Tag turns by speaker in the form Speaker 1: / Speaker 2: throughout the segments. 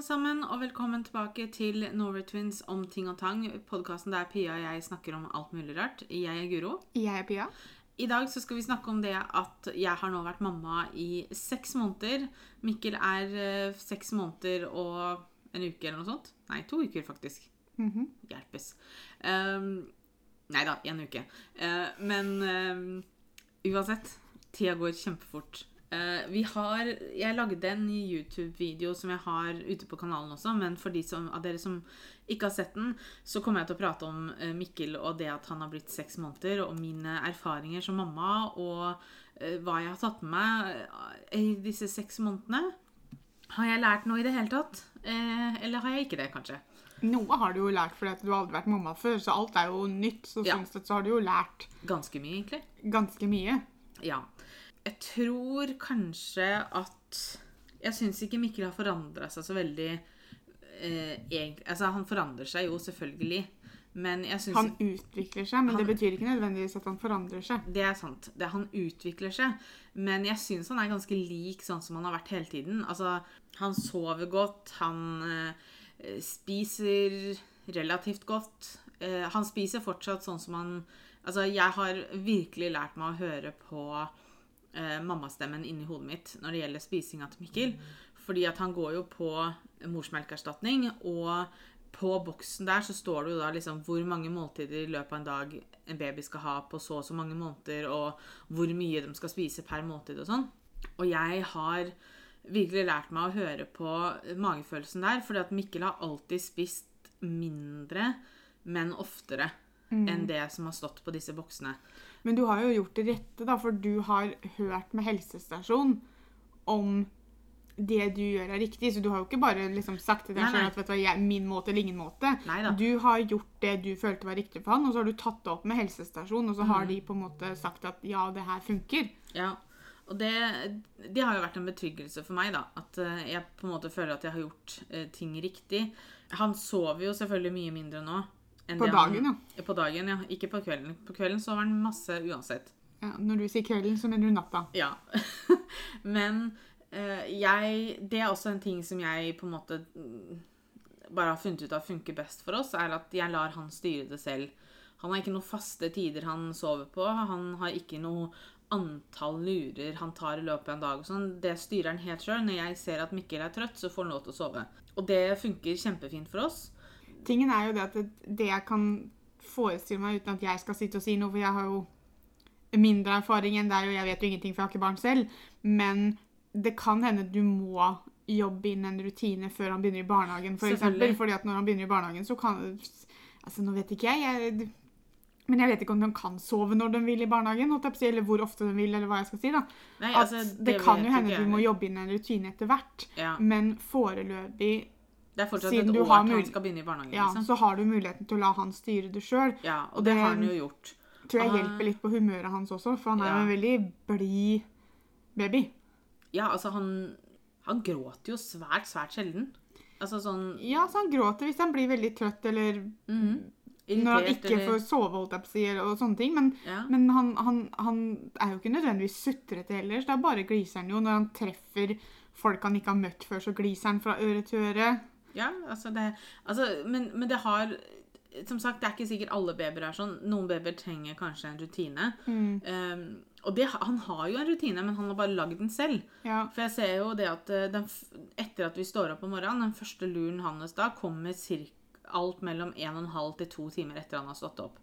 Speaker 1: alle sammen, og velkommen tilbake til Norway Twins om ting og tang. Podkasten der Pia og jeg snakker om alt mulig rart. Jeg er Guro.
Speaker 2: Jeg er Pia.
Speaker 1: I dag så skal vi snakke om det at jeg har nå vært mamma i seks måneder. Mikkel er eh, seks måneder og en uke eller noe sånt. Nei, to uker, faktisk.
Speaker 2: Mhm.
Speaker 1: Hjelpes. Um, nei da, én uke. Uh, men um, uansett, tida går kjempefort. Eh, vi har Jeg lagde en ny YouTube-video som jeg har ute på kanalen også, men for de som, av dere som ikke har sett den, så kommer jeg til å prate om eh, Mikkel og det at han har blitt seks måneder, og mine erfaringer som mamma, og eh, hva jeg har tatt med meg i disse seks månedene. Har jeg lært noe i det hele tatt? Eller har jeg ikke det, kanskje?
Speaker 2: Noe har du jo lært fordi du har aldri vært mamma før, så alt er jo nytt. Så
Speaker 1: Ja.
Speaker 2: sånn sett så har du jo lært
Speaker 1: Ganske mye, egentlig.
Speaker 2: ganske mye.
Speaker 1: Ja. Jeg tror kanskje at Jeg syns ikke Mikkel har forandra seg så veldig eh, egentlig, Altså, han forandrer seg jo selvfølgelig, men jeg syns
Speaker 2: Han utvikler seg, men
Speaker 1: Han-
Speaker 2: det betyr ikke nødvendigvis at han forandrer seg.
Speaker 1: Det er sant. Det, han utvikler seg. Men jeg syns han er ganske lik sånn som han har vært hele tiden. Altså, han sover godt, han eh, spiser relativt godt. Eh, han spiser fortsatt sånn som han Altså, jeg har virkelig lært meg å høre på eh, mammastemmen inni hodet mitt når det gjelder spisinga til Mikkel. Fordi at han går jo på morsmelkerstatning, og på boksen der så står det jo da liksom hvor mange måltider i løpet av en dag en baby skal ha på så og så mange måneder, og hvor mye de skal spise per måltid og sånn. Og jeg har virkelig lært meg å høre på magefølelsen der, fordi at Mikkel har alltid spist mindre, men oftere enn det som har stått på disse boksene.
Speaker 2: Men du har jo gjort det rette, da, for du har hørt med helsestasjon om det du gjør er riktig. Så du har jo ikke bare liksom sagt til deg
Speaker 1: sjøl
Speaker 2: at vet du jeg, min måte eller ingen måte.
Speaker 1: Neida.
Speaker 2: Du har gjort det du følte var riktig for han, og så har du tatt det opp med helsestasjonen, og så
Speaker 1: Mhm.
Speaker 2: har de på en måte sagt at ja, det her funker.
Speaker 1: Ja, og det, det har jo vært en betryggelse for meg, da. At eh, jeg på en måte føler at jeg har gjort eh, ting riktig. Han sover jo selvfølgelig mye mindre nå.
Speaker 2: På dagen,
Speaker 1: han, ja. På dagen, ja. Ikke på kvelden. På kvelden sover han masse uansett.
Speaker 2: Ja, når du sier kvelden, så mener du natta.
Speaker 1: Ja. Men uh, jeg Det er også en ting som jeg på en måte mm, bare har funnet ut av funker best for oss, er at jeg lar han styre det selv. Han har ikke noen faste tider han sover på. Han har ikke noe antall lurer han tar i løpet av en dag. og sånn. Det styrer han helt sjøl. Når jeg ser at Mikkel er trøtt, så får han lov til å sove. Og det funker kjempefint for oss.
Speaker 2: Tingen er jo det at det, det jeg kan forestille meg uten at jeg skal sitte og si noe, for jeg har jo mindre erfaring enn deg, og jeg vet jo ingenting, for jeg har ikke barn selv, men det kan hende du må jobbe inn en rutine før han begynner i barnehagen, for eksempel. Fordi at når han begynner i barnehagen, så kan Altså, nå vet ikke jeg, jeg men jeg vet ikke om de kan sove når de vil i barnehagen, eller hvor ofte de vil, eller hva jeg skal si. da.
Speaker 1: Nei, altså,
Speaker 2: det, kan jo hende du må jobbe inn en rutine etter hvert,
Speaker 1: Ja.
Speaker 2: men foreløpig
Speaker 1: Det er fortsatt
Speaker 2: Siden
Speaker 1: et år til han skal begynne i barnehagen.
Speaker 2: ja,
Speaker 1: liksom.
Speaker 2: så har du muligheten til å la han styre det sjøl.
Speaker 1: Ja, og
Speaker 2: og
Speaker 1: det
Speaker 2: det-
Speaker 1: har han jo gjort.
Speaker 2: tror jeg
Speaker 1: Ah.
Speaker 2: hjelper litt på humøret hans også, for han er
Speaker 1: Ja.
Speaker 2: en veldig blid baby.
Speaker 1: Ja, altså, han, han gråter jo svært, svært sjelden. Altså sånn
Speaker 2: Ja, så han gråter hvis han blir veldig trøtt, eller
Speaker 1: mhm,
Speaker 2: når han
Speaker 1: ikke
Speaker 2: ikke får sove, holdt jeg på å si, og sånne ting. Men,
Speaker 1: ja.
Speaker 2: men han, han, han er jo ikke nødvendigvis sutrete heller, så da bare gliser han jo. Når han treffer folk han ikke har møtt før, så gliser han fra øre til øre.
Speaker 1: Ja, altså det altså, men, men det har Som sagt, det er ikke sikkert alle babyer er sånn. Noen babyer trenger kanskje en rutine.
Speaker 2: Mm.
Speaker 1: Um, og det, han har jo en rutine, men han har bare lagd den selv.
Speaker 2: Ja.
Speaker 1: For jeg ser jo det at eh, den, etter at vi står opp om morgenen, den første luren hans da kommer cirka alt mellom 1 12 til 2 timer etter han har stått opp.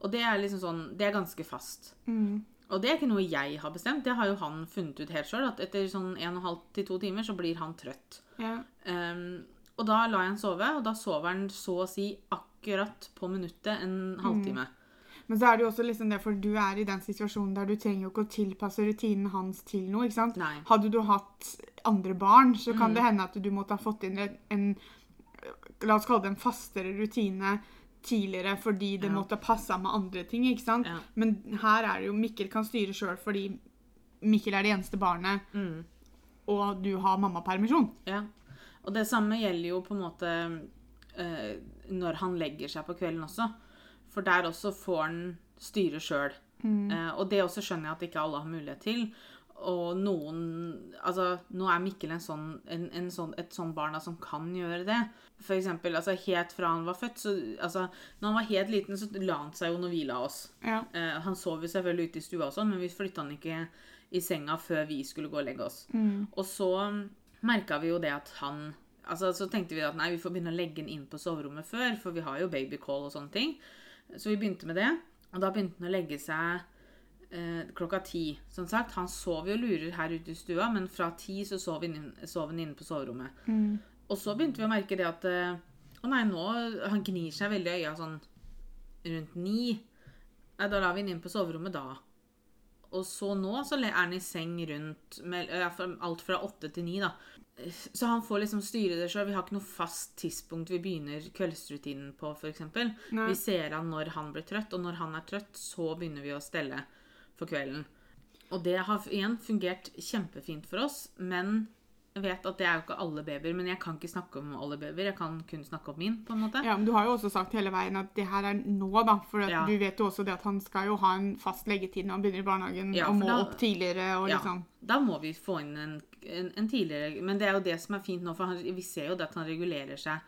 Speaker 1: Og det er liksom sånn, det er ganske fast.
Speaker 2: Mm.
Speaker 1: Og det er ikke noe jeg har bestemt, det har jo han funnet ut helt sjøl. At etter sånn 1 12 til 2 timer så blir han trøtt.
Speaker 2: ja.
Speaker 1: Um, og da la jeg han sove, og da sover han så å si akkurat på minuttet en halvtime.
Speaker 2: Men så er det jo også liksom det, for du er i den situasjonen der du trenger jo ikke å tilpasse rutinen hans til noe. ikke sant?
Speaker 1: Nei.
Speaker 2: Hadde du hatt andre barn, så kan
Speaker 1: Mm.
Speaker 2: det hende at du måtte ha fått inn en, La oss kalle det en fastere rutine tidligere fordi det
Speaker 1: Ja.
Speaker 2: måtte passe med andre ting. ikke sant?
Speaker 1: Ja.
Speaker 2: Men her er det jo Mikkel kan styre sjøl fordi Mikkel er det eneste barnet,
Speaker 1: Mm.
Speaker 2: og du har mammapermisjon.
Speaker 1: Ja. Og det samme gjelder jo på en måte eh, når han legger seg på kvelden også. For der også får han styre sjøl.
Speaker 2: Mm.
Speaker 1: Eh, og det også skjønner jeg at ikke alle har mulighet til. og noen Altså, nå er Mikkel en sånn, en, en sånn, et sånn barn som kan gjøre det. For eksempel, altså helt fra han var født, så altså, Når han var helt liten, så la han seg jo når vi la oss.
Speaker 2: Ja.
Speaker 1: Eh, han sov jo selvfølgelig ute i stua og sånn, men vi flytta han ikke i senga før vi skulle gå og legge oss. Og så merka vi jo det at han Altså, Så tenkte vi at nei, vi får begynne å legge den inn på soverommet før, for vi har jo babycall og sånne ting. Så vi begynte med det. Og da begynte han å legge seg eh, klokka ti. Som sagt, han sov jo lurer her ute i stua, men fra ti så sov han, inn, inne på soverommet. Og så begynte vi å merke det at eh, Å nei, nå Han gnir seg veldig i øya sånn rundt ni. Nei, da la vi han inn på soverommet da. Og så nå så er han i seng rundt med, alt fra åtte til ni, da. Så han får liksom styre det sjøl. Vi har ikke noe fast tidspunkt vi begynner kveldsrutinen på, f.eks. Vi ser han når han blir trøtt, og når han er trøtt, så begynner vi å stelle for kvelden. Og det har igjen fungert kjempefint for oss, men vet at det er jo ikke alle babyer. Men jeg kan ikke snakke om alle babyer, jeg kan kun snakke om min. på en måte.
Speaker 2: Ja, men Du har jo også sagt hele veien at det her er nå, da. For at
Speaker 1: Ja.
Speaker 2: du vet jo også det at han skal jo ha en fast leggetid når han begynner i barnehagen,
Speaker 1: Ja,
Speaker 2: og må
Speaker 1: da-
Speaker 2: opp tidligere og
Speaker 1: Ja,
Speaker 2: liksom
Speaker 1: da må vi få inn en, en, en tidligere Men det er jo det som er fint nå, for han, vi ser jo det at han regulerer seg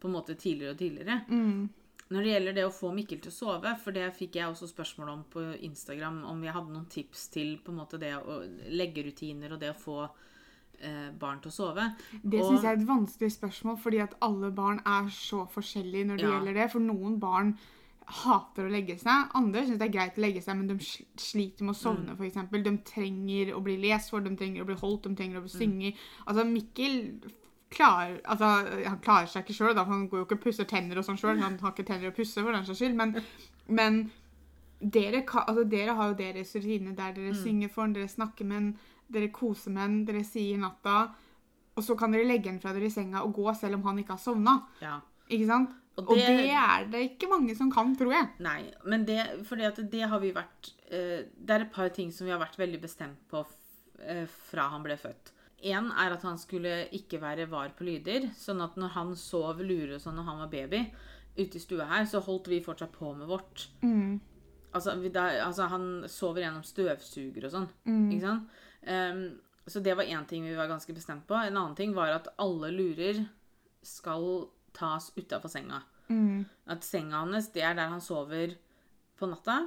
Speaker 1: på en måte tidligere og tidligere.
Speaker 2: Mm.
Speaker 1: Når det gjelder det å få Mikkel til å sove, for det fikk jeg også spørsmål om på Instagram, om jeg hadde noen tips til på en måte det å legge rutiner og det å få barn til å sove.
Speaker 2: Det
Speaker 1: Og-
Speaker 2: syns jeg er et vanskelig spørsmål, fordi at alle barn er så forskjellige når det
Speaker 1: Ja.
Speaker 2: gjelder det. For noen barn hater å legge seg. Andre syns det er greit å legge seg, men de sliter med å sovne,
Speaker 1: Mm.
Speaker 2: for eksempel. De trenger å bli lest for, de trenger å bli holdt, de trenger å bli synge. Altså, Mikkel klarer altså, Han klarer seg ikke sjøl, han går jo ikke og pusser tenner og sånn sjøl. Han har ikke tenner å pusse, for den saks skyld, men, men dere, altså, dere har jo deres rutine der dere synger for ham, dere snakker med han, dere koser med han, dere sier natta. Og så kan dere legge han fra dere i senga og gå selv om han ikke har sovna.
Speaker 1: Ja.
Speaker 2: Ikke sant?
Speaker 1: Og
Speaker 2: Og
Speaker 1: det-
Speaker 2: det, er det ikke mange som kan, tror jeg.
Speaker 1: Nei, men det, fordi at det har vi vært eh, Det er et par ting som vi har vært veldig bestemt på eh, fra han ble født. Én er at han skulle ikke være var på lyder. Sånn at når han sov lure og sånn når han var baby ute i stua her, så holdt vi fortsatt på med vårt. Altså, vi, da, altså han sover gjennom støvsuger og sånn. Ikke sant? Ehm, så det var én ting vi var ganske bestemt på. En annen ting var at alle lurer skal tas utafor senga. At senga hans, det er der han sover på natta.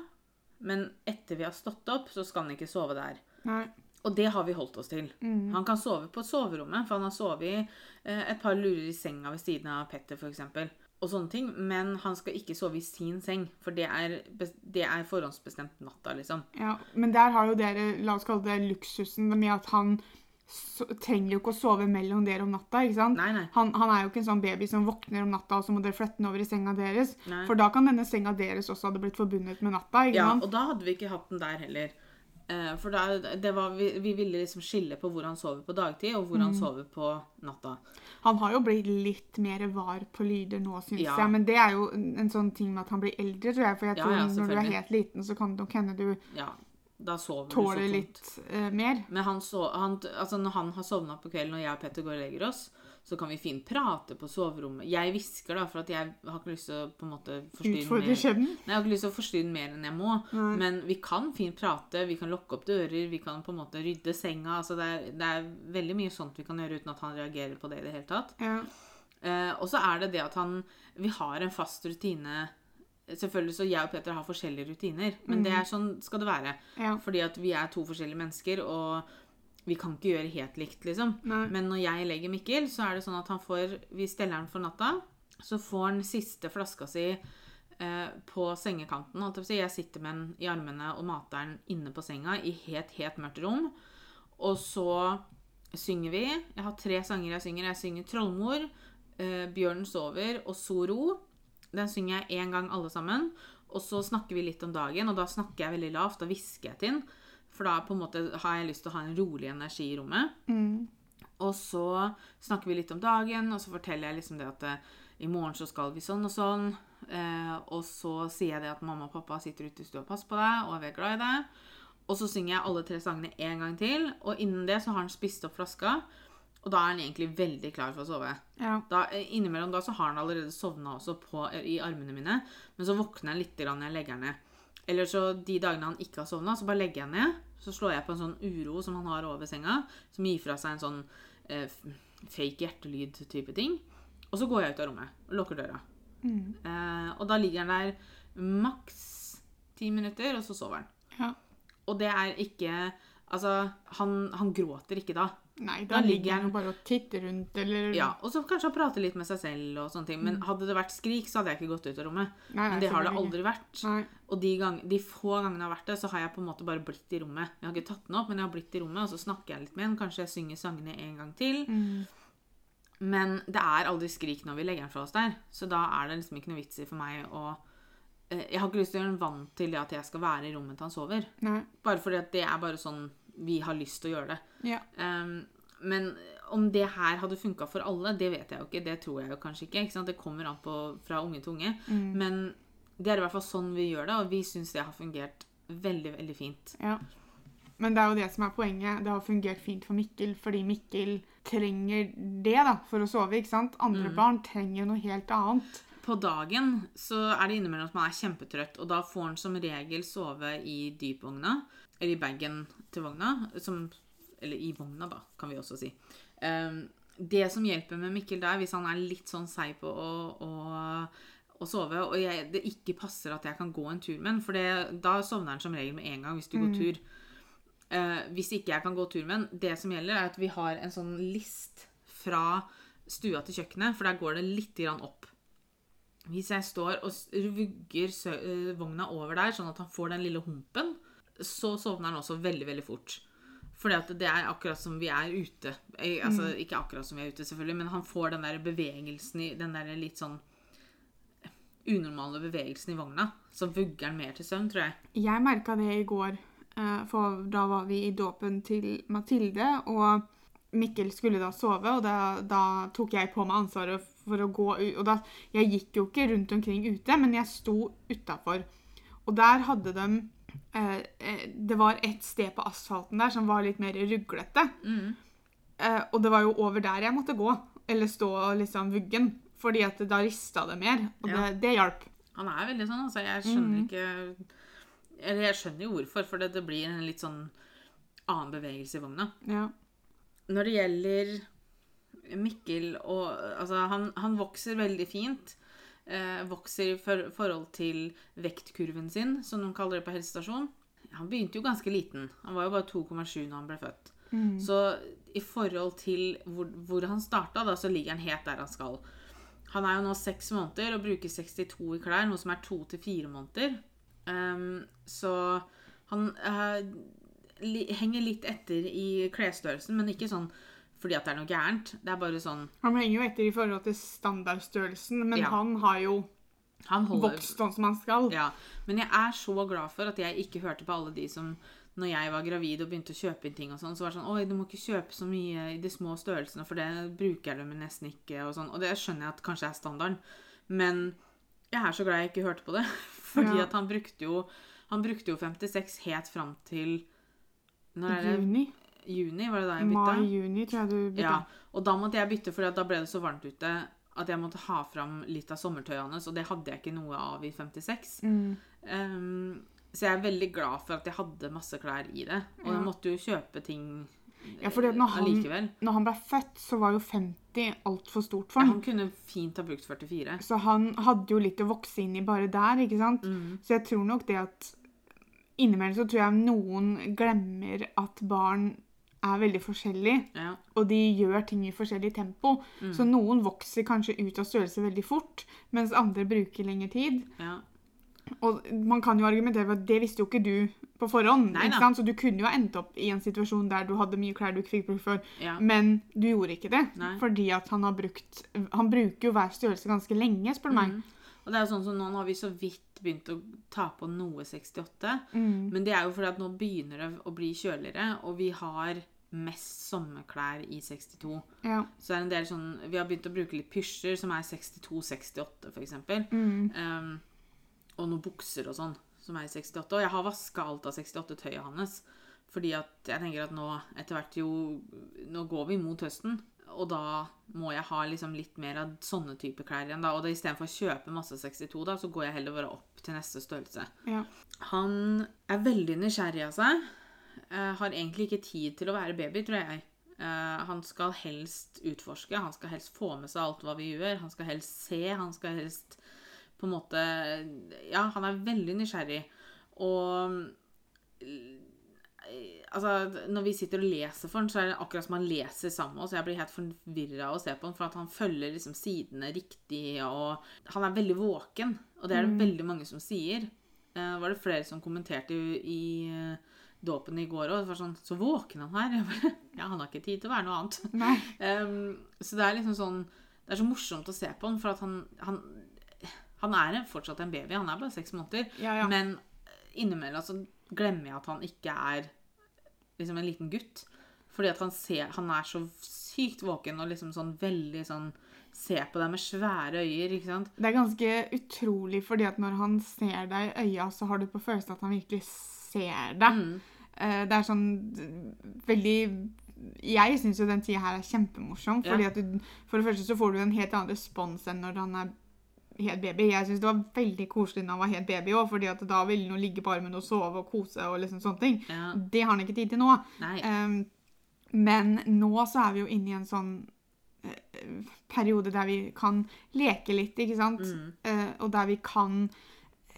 Speaker 1: Men etter vi har stått opp, så skal han ikke sove der.
Speaker 2: Nei.
Speaker 1: Og det har vi holdt oss til. Han kan sove på soverommet, for han har sovet eh, et par lurer i senga ved siden av Petter, f.eks. Og sånne ting. Men han skal ikke sove i sin seng, for det er, det er forhåndsbestemt natta, liksom.
Speaker 2: Ja, men der har jo dere, la oss kalle det luksusen, med at han so trenger jo ikke å sove mellom dere om natta. ikke sant?
Speaker 1: Nei, nei.
Speaker 2: Han, han er jo ikke en sånn baby som våkner om natta, og så må dere flytte den over i senga deres.
Speaker 1: Nei.
Speaker 2: For da kan denne senga deres også hadde blitt forbundet med natta. ikke
Speaker 1: Ja,
Speaker 2: sant?
Speaker 1: og da hadde vi ikke hatt den der heller. Eh, For da, det var, vi, vi ville liksom skille på hvor han sover på dagtid, og hvor han sover på natta.
Speaker 2: Han har jo blitt litt mer var på lyder nå, syns
Speaker 1: Ja.
Speaker 2: jeg. Men det er jo en sånn ting med at han blir eldre, tror jeg. For jeg tror
Speaker 1: ja,
Speaker 2: når du er helt liten, så kan det nok hende du
Speaker 1: Ja,
Speaker 2: tåler litt eh, mer.
Speaker 1: Men han så, han, altså når han har sovna på kvelden og jeg og Petter går og legger oss, så kan vi fint prate på soverommet. Jeg hvisker, da, for at jeg har ikke lyst til å på en måte forstyrre mer. Nei, jeg har ikke lyst til å forstyrre mer enn jeg må. Men vi kan fint prate, vi kan lukke opp dører, vi kan på en måte rydde senga. altså Det er, det er veldig mye sånt vi kan gjøre uten at han reagerer på det i det hele tatt.
Speaker 2: Ja.
Speaker 1: Eh, og så er det det at han Vi har en fast rutine. Selvfølgelig så jeg og Peter har forskjellige rutiner, men det er sånn skal det være.
Speaker 2: Ja.
Speaker 1: Fordi at vi er to forskjellige mennesker, og vi kan ikke gjøre helt likt, liksom.
Speaker 2: Nei.
Speaker 1: Men når jeg legger Mikkel, så er det sånn at han får Vi steller han for natta. Så får han siste flaska si eh, på sengekanten. Jeg si. Jeg sitter med den i armene og mater den inne på senga i helt, helt mørkt rom. Og så synger vi. Jeg har tre sanger jeg synger. Jeg synger 'Trollmor', eh, 'Bjørnen sover' og 'So ro'. Den synger jeg én gang alle sammen. Og så snakker vi litt om dagen, og da snakker jeg veldig lavt. Da hvisker jeg til den. For da på en måte har jeg lyst til å ha en rolig energi i rommet. Og så snakker vi litt om dagen, og så forteller jeg liksom det at eh, i morgen så skal vi sånn og sånn. Eh, og så sier jeg det at mamma og pappa sitter ute i stua og passer på deg, og er veldig glad i deg. Og så synger jeg alle tre sangene en gang til, og innen det så har han spist opp flaska. Og da er han egentlig veldig klar for å sove.
Speaker 2: Ja.
Speaker 1: Da, eh, innimellom da så har han allerede sovna også på, i armene mine, men så våkner han litt når jeg legger han ned. Eller så de dagene han ikke har sovna, så bare legger jeg ned. Så slår jeg på en sånn uro som han har over senga, som gir fra seg en sånn eh, fake hjertelyd-type ting. Og så går jeg ut av rommet og lukker døra.
Speaker 2: Mm.
Speaker 1: Eh, og da ligger han der maks ti minutter, og så sover han.
Speaker 2: Ja.
Speaker 1: Og det er ikke Altså, han, han gråter ikke da.
Speaker 2: Nei,
Speaker 1: Da
Speaker 2: da
Speaker 1: ligger
Speaker 2: han jo bare og titter rundt, eller
Speaker 1: Ja, Og så kanskje han prater litt med seg selv, og sånne ting. Men hadde det vært skrik, så hadde jeg ikke gått ut av rommet.
Speaker 2: Nei, nei,
Speaker 1: Men det har det aldri vært.
Speaker 2: Nei.
Speaker 1: Og de, gang, de få gangene jeg har vært det, så har jeg på en måte bare blitt i rommet. Jeg har ikke tatt den opp, men jeg har blitt i rommet, og så snakker jeg litt med den. Kanskje jeg synger sangene en gang til.
Speaker 2: Mm.
Speaker 1: Men det er aldri skrik når vi legger den fra oss der. Så da er det liksom ikke noe vits i for meg å eh, Jeg har ikke lyst til å gjøre den vant til det at jeg skal være i rommet til han sover.
Speaker 2: Nei.
Speaker 1: Bare fordi at det er bare sånn vi har lyst til å gjøre det.
Speaker 2: Ja.
Speaker 1: Um, men om det her hadde funka for alle, det vet jeg jo ikke. Det tror jeg jo kanskje ikke. ikke? Det kommer an på fra unge til unge.
Speaker 2: Mm.
Speaker 1: Men det er i hvert fall sånn vi gjør det, og vi syns det har fungert veldig, veldig fint.
Speaker 2: Ja. Men det er jo det som er poenget. Det har fungert fint for Mikkel, fordi Mikkel trenger det da, for å sove. ikke sant? Andre
Speaker 1: Mm.
Speaker 2: barn trenger noe helt annet.
Speaker 1: På dagen så er det innimellom at man er kjempetrøtt, og da får han som regel sove i dypvogna, eller i bagen til vogna, som, eller i vogna, da, kan vi også si. Um, det som hjelper med Mikkel der, hvis han er litt sånn seig på å, å, å sove, og jeg, det ikke passer at jeg kan gå en tur med han, for det, da sovner han som regel med en gang hvis du går tur. Uh, hvis ikke jeg kan gå tur med den, det som gjelder, er at vi har en sånn list fra stua til kjøkkenet, for der går det litt grann opp. Hvis jeg står og vugger eh, vogna over der, sånn at han får den lille humpen, så sovner han også veldig, veldig fort. Fordi at det er akkurat som vi er ute. Altså, Ikke akkurat som vi er ute, selvfølgelig, men han får den der bevegelsen i Den der litt sånn unormale bevegelsen i vogna. Så vugger han mer til søvn, tror jeg.
Speaker 2: Jeg merka det i går, eh, for da var vi i dåpen til Mathilde, og Mikkel skulle da sove, og da, da tok jeg på meg ansvaret for å gå ut. Og da, jeg gikk jo ikke rundt omkring ute, men jeg sto utafor. Og der hadde de Det var et sted på asfalten der som var litt mer ruglete.
Speaker 1: Mm.
Speaker 2: Eh, og det var jo over der jeg måtte gå, eller stå liksom vuggen. Fordi at da rista det mer, og
Speaker 1: Ja.
Speaker 2: det, det hjalp.
Speaker 1: Han er veldig sånn, altså. Jeg skjønner ikke Eller jeg skjønner jo hvorfor, for det, det blir en litt sånn annen bevegelse i vogna.
Speaker 2: Ja.
Speaker 1: Når det gjelder Mikkel og Altså, han, han vokser veldig fint. Eh, vokser i for, forhold til vektkurven sin, som de kaller det på helsestasjon. Han begynte jo ganske liten. Han var jo bare 2,7 når han ble født.
Speaker 2: Mm.
Speaker 1: Så i forhold til hvor, hvor han starta, da, så ligger han helt der han skal. Han er jo nå seks måneder og bruker 62 i klær, noe som er to til fire måneder. Um, så han uh, henger litt etter i klesstørrelsen, men ikke sånn fordi at det er noe gærent. Det er bare sånn
Speaker 2: Han henger jo etter i forhold til standardstørrelsen, men
Speaker 1: Ja.
Speaker 2: han har jo
Speaker 1: Han
Speaker 2: vokst sånn som han skal.
Speaker 1: Ja, men jeg er så glad for at jeg ikke hørte på alle de som når jeg var gravid og begynte å kjøpe inn ting og sånn, så var det sånn Oi, du må ikke kjøpe så mye i de små størrelsene, for det bruker de nesten ikke, og sånn. Og det skjønner jeg at kanskje er standarden, men jeg er så glad jeg ikke hørte på det. Fordi
Speaker 2: Ja.
Speaker 1: at han brukte jo Han brukte jo 56 helt fram til?
Speaker 2: Juni.
Speaker 1: Juni, var det da jeg bytta?
Speaker 2: Mai-juni, tror jeg du bytta.
Speaker 1: Ja, og da måtte jeg bytte, for da ble det så varmt ute at jeg måtte ha fram litt av sommertøyet hans, og det hadde jeg ikke noe av i 56.
Speaker 2: Mm.
Speaker 1: Um, så jeg er veldig glad for at jeg hadde masse klær i det. Og
Speaker 2: Ja.
Speaker 1: jeg måtte jo kjøpe ting
Speaker 2: Ja, fordi når han- Når han ble født, så var jo 50 altfor stort for
Speaker 1: Ja,
Speaker 2: han.
Speaker 1: han kunne fint ha brukt 44.
Speaker 2: Så han hadde jo litt å vokse inn i bare der, ikke sant?
Speaker 1: Mm.
Speaker 2: Så jeg tror nok det at Innimellom så tror jeg noen glemmer at barn er veldig forskjellige,
Speaker 1: Ja.
Speaker 2: og de gjør ting i forskjellig tempo.
Speaker 1: Mm.
Speaker 2: Så noen vokser kanskje ut av størrelse veldig fort, mens andre bruker lengre tid.
Speaker 1: ja.
Speaker 2: Og man kan jo argumentere for at det visste jo ikke du på forhånd.
Speaker 1: Nei
Speaker 2: ikke sant? Så du kunne jo endt opp i en situasjon der du hadde mye klær du ikke fikk bruk for,
Speaker 1: ja.
Speaker 2: men du gjorde ikke det.
Speaker 1: Nei.
Speaker 2: Fordi at han har brukt Han bruker jo hver størrelse ganske lenge, spør du meg.
Speaker 1: Mm. Og det er jo sånn som nå har vi så vidt begynt å ta på noe 68.
Speaker 2: Mm.
Speaker 1: Men det er jo fordi at nå begynner det å bli kjøligere, og vi har mest sommerklær i 62.
Speaker 2: Ja.
Speaker 1: Så det er en del sånn Vi har begynt å bruke litt pysjer, som er 62-68, for eksempel.
Speaker 2: Mm.
Speaker 1: Um, og noen bukser og sånn, som er i 68. Og jeg har vaska alt av 68-tøyet hans. Fordi at jeg tenker at nå etter hvert jo Nå går vi mot høsten. Og da må jeg ha liksom litt mer av sånne type klær igjen. da, Og da istedenfor å kjøpe masse 62, da, så går jeg heller bare opp til neste størrelse.
Speaker 2: Ja.
Speaker 1: Han er veldig nysgjerrig av seg. Eh, har egentlig ikke tid til å være baby, tror jeg. Eh, han skal helst utforske, han skal helst få med seg alt hva vi gjør. Han skal helst se, han skal helst på en måte Ja, han er veldig nysgjerrig. Og Altså, når vi sitter og leser for den, så er det akkurat som han leser sammen med oss. Jeg blir helt forvirra av å se på den, for at han følger liksom sidene riktig, og han er veldig våken. Og det er det veldig mange som sier. Eh, var det flere som kommenterte i, i eh, dåpen i går òg. Det var sånn Så våken han her. Bare, ja, han har ikke tid til å være noe annet. Ehm, så det er liksom sånn Det er så morsomt å se på han, for at han Han, han er fortsatt en baby. Han er bare seks måneder.
Speaker 2: Ja, ja.
Speaker 1: Men innimellom så glemmer jeg at han ikke er liksom en liten gutt. Fordi at han ser Han er så sykt våken og liksom sånn veldig sånn Ser på deg med svære øyer, ikke sant?
Speaker 2: Det er ganske utrolig, fordi at når han ser deg i øya, så har du på følelsen at han virkelig ser deg.
Speaker 1: Mm.
Speaker 2: Eh, Det er sånn veldig Jeg syns jo den tida her er kjempemorsom.
Speaker 1: Ja.
Speaker 2: fordi at du, For det første så får du en helt annen respons enn når han er helt baby. Jeg syns det var veldig koselig når han var helt baby òg, fordi da ville han ligge på armen og sove og kose og liksom sånne ting.
Speaker 1: Ja.
Speaker 2: Det har han ikke tid til nå. Um, men nå så er vi jo inne i en sånn eh, periode der vi kan leke litt, ikke sant?
Speaker 1: Mm.
Speaker 2: Uh, og der vi kan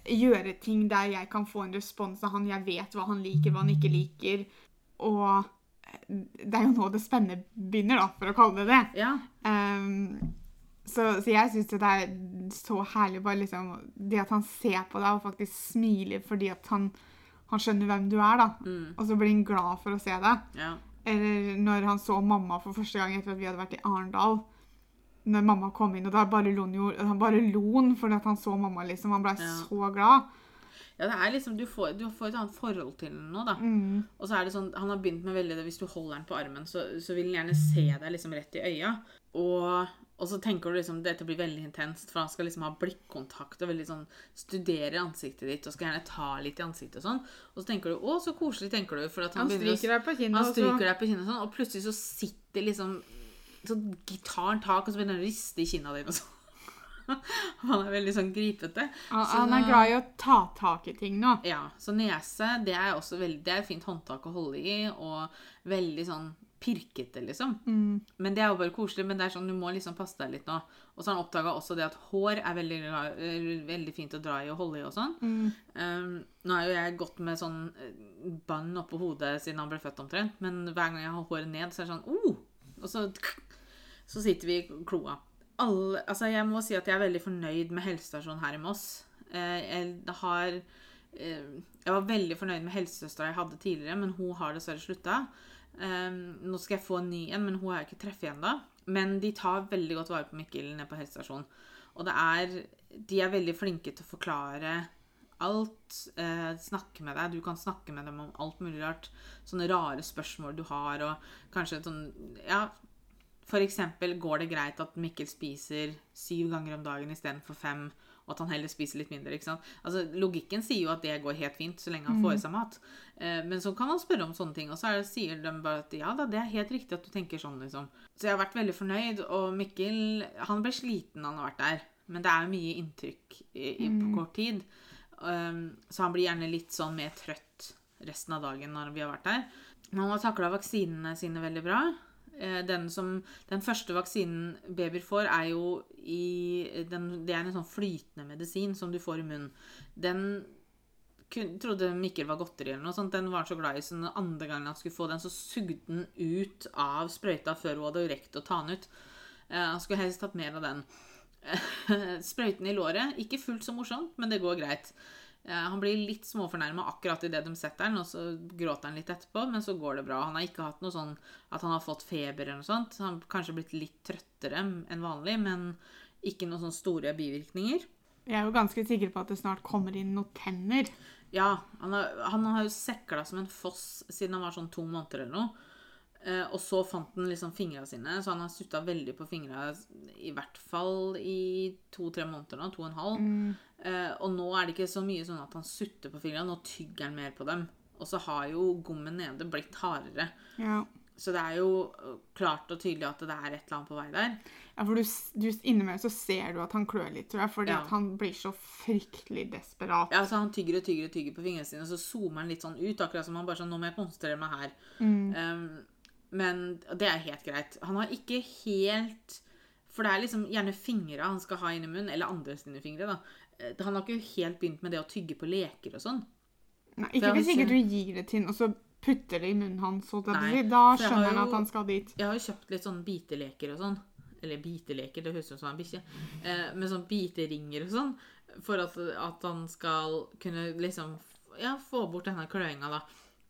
Speaker 2: gjøre ting der jeg kan få en respons av han. Jeg vet hva han liker, hva han ikke liker. Og eh, det er jo nå det spennende begynner, da, for å kalle det det.
Speaker 1: Ja.
Speaker 2: Um, så, så jeg syns det er så herlig bare liksom Det at han ser på deg og faktisk smiler fordi at han, han skjønner hvem du er, da.
Speaker 1: Mm.
Speaker 2: Og så blir han glad for å se deg.
Speaker 1: Ja.
Speaker 2: Eller når han så mamma for første gang etter at vi hadde vært i Arendal. Når mamma kom inn, og da bare lo han bare lo fordi at han så mamma, liksom. Han ble
Speaker 1: Ja.
Speaker 2: så glad.
Speaker 1: ja, det er liksom Du får, du får et annet forhold til den nå, da.
Speaker 2: Mm.
Speaker 1: Og så er det sånn, Han har begynt med veldig det hvis du holder den på armen, så, så vil han gjerne se deg liksom rett i øya. Og, og så tenker du liksom dette blir veldig intenst, for han skal liksom ha blikkontakt og veldig sånn studere ansiktet ditt og skal gjerne ta litt i ansiktet og sånn. Og så tenker du 'Å, så koselig', tenker du. For han,
Speaker 2: Han stryker deg på kinnet.
Speaker 1: han stryker deg på kinnet og sånn, og plutselig så sitter liksom Så tar han tak, og så begynner han å riste i kinna dine og sånn. Han er veldig sånn gripete.
Speaker 2: Han,
Speaker 1: Så-
Speaker 2: han er glad i å ta tak i ting nå.
Speaker 1: Ja, så nese det er også veldig, det er et fint håndtak å holde i, og veldig sånn pirkete, liksom.
Speaker 2: Mm.
Speaker 1: Men det er jo bare koselig, men det er sånn, du må liksom passe deg litt nå. Og så har han oppdaga også det at hår er veldig, veldig fint å dra i og holde i og sånn.
Speaker 2: Mm.
Speaker 1: Um, nå er jo jeg gått med sånn eh, bånd oppå hodet siden han ble født omtrent, men hver gang jeg har håret ned, så er det sånn oh! Og så, så sitter vi i kloa. Alle, altså jeg må si at jeg er veldig fornøyd med helsestasjonen her i Moss. Eh, jeg har eh, Jeg var veldig fornøyd med helsesøstera jeg hadde tidligere, men hun har dessverre slutta. Eh, nå skal jeg få en ny en, men hun har jeg ikke treffet ennå. Men de tar veldig godt vare på Mikkel nede på helsestasjonen. Og det er De er veldig flinke til å forklare alt. Eh, snakke med deg. Du kan snakke med dem om alt mulig rart. Sånne rare spørsmål du har, og kanskje sånn Ja, for eksempel går det greit at Mikkel spiser syv ganger om dagen istedenfor fem, og at han heller spiser litt mindre. Altså, Logikken sier jo at det går helt fint så lenge han får i seg mat. Eh, men så kan han spørre om sånne ting, og så det, sier de bare at ja da, det er helt riktig at du tenker sånn, liksom. Så jeg har vært veldig fornøyd, og Mikkel han ble sliten da han har vært der. Men det er jo mye inntrykk i, i, på kort tid. Um, så han blir gjerne litt sånn mer trøtt resten av dagen når vi har vært der. Men han har takla vaksinene sine veldig bra. Eh, Den, som, den første vaksinen babyer får, er jo i den, Det er en sånn flytende medisin som du får i munnen. Den kun, trodde Mikkel var godteri eller noe sånt. Den var så glad i, den andre gangen han skulle få den, så sugde den ut av sprøyta før hun hadde rekt å ta den ut. Eh, Han skulle helst tatt mer av den. Sprøyten i låret, ikke fullt så morsomt, men det går greit. Eh, Han blir litt småfornærma akkurat idet de setter den, og så gråter han litt etterpå, men så går det bra. Han har ikke hatt noe sånn at han har fått feber eller noe sånt. Han har kanskje blitt litt trøttere enn vanlig, men ikke noen sånne store bivirkninger.
Speaker 2: Jeg er jo ganske sikker på at det snart kommer inn noen tenner.
Speaker 1: Ja, han har, han har jo sekla som en foss siden han var sånn to måneder eller noe. Eh, og så fant han liksom fingra sine, så han har sutta veldig på fingra i hvert fall i to-tre måneder nå. To og en halv. Eh, og nå er det ikke så mye sånn at han sutter på fingra, nå tygger han mer på dem. Og så har jo gommen nede blitt hardere.
Speaker 2: Ja.
Speaker 1: Så det er jo øh, klart og tydelig at det er et eller annet på vei der.
Speaker 2: Ja, for du, du Innimellom så ser du at han klør litt, tror jeg, fordi
Speaker 1: Ja.
Speaker 2: at han blir så fryktelig desperat.
Speaker 1: Ja, så Han tygger og tygger og tygger på fingrene sine, og så zoomer han litt sånn ut. Akkurat som han bare sånn Nå må jeg konsentrere meg her.
Speaker 2: Mm.
Speaker 1: Um, men det er helt greit. Han har ikke helt For det er liksom gjerne fingra han skal ha inn i munnen, eller andre sine fingre. da. Eh, Han har ikke helt begynt med det å tygge på leker og sånn.
Speaker 2: Nei, ikke hvis ikke du gir det til ham, og så putter det i munnen hans. Da skjønner han at han skal dit.
Speaker 1: Jeg har jo kjøpt litt sånn biteleker og sånn. Eller biteleker, det høres ut som en bikkje. Eh, med sånn biteringer og sånn. For at, at han skal kunne liksom ja, få bort denne kløinga, da.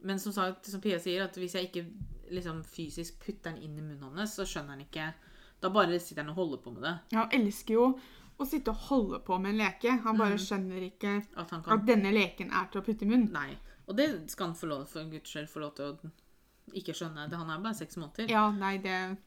Speaker 1: Men som sagt, som Pia sier, at hvis jeg ikke liksom fysisk putter den inn i munnen hans, så skjønner han ikke Da bare sitter han og holder på med det.
Speaker 2: Ja, Han elsker jo å sitte og holde på med en leke. Han bare
Speaker 1: Mm.
Speaker 2: skjønner ikke
Speaker 1: At han kan
Speaker 2: at denne leken er til å putte i munnen.
Speaker 1: Nei. Og det skal han få lov, for guds skyld få lov til å ikke skjønne. Det- Han er bare seks måneder.
Speaker 2: Ja, nei, det